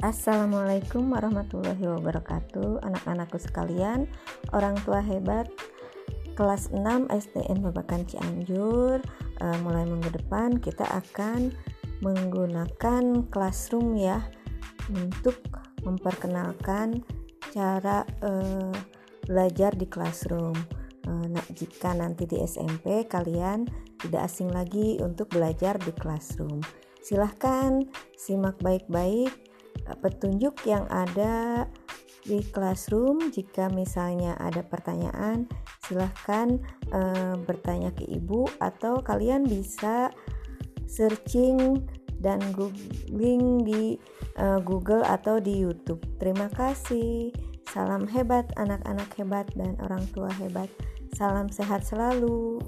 Assalamualaikum warahmatullahi wabarakatuh. Anak-anakku sekalian Orang tua hebat Kelas 6 SDN Babakan Cianjur e, Mulai minggu depan kita akan menggunakan classroom ya Untuk memperkenalkan cara e, belajar di classroom. E, Nah jika nanti di SMP kalian tidak asing lagi untuk belajar di classroom. Silahkan simak baik-baik petunjuk yang ada di classroom. Jika misalnya ada pertanyaan, silahkan uh, bertanya ke ibu atau kalian bisa searching dan googling di uh, Google atau di YouTube. Terima kasih. Salam hebat anak-anak hebat dan orang tua hebat. Salam sehat selalu.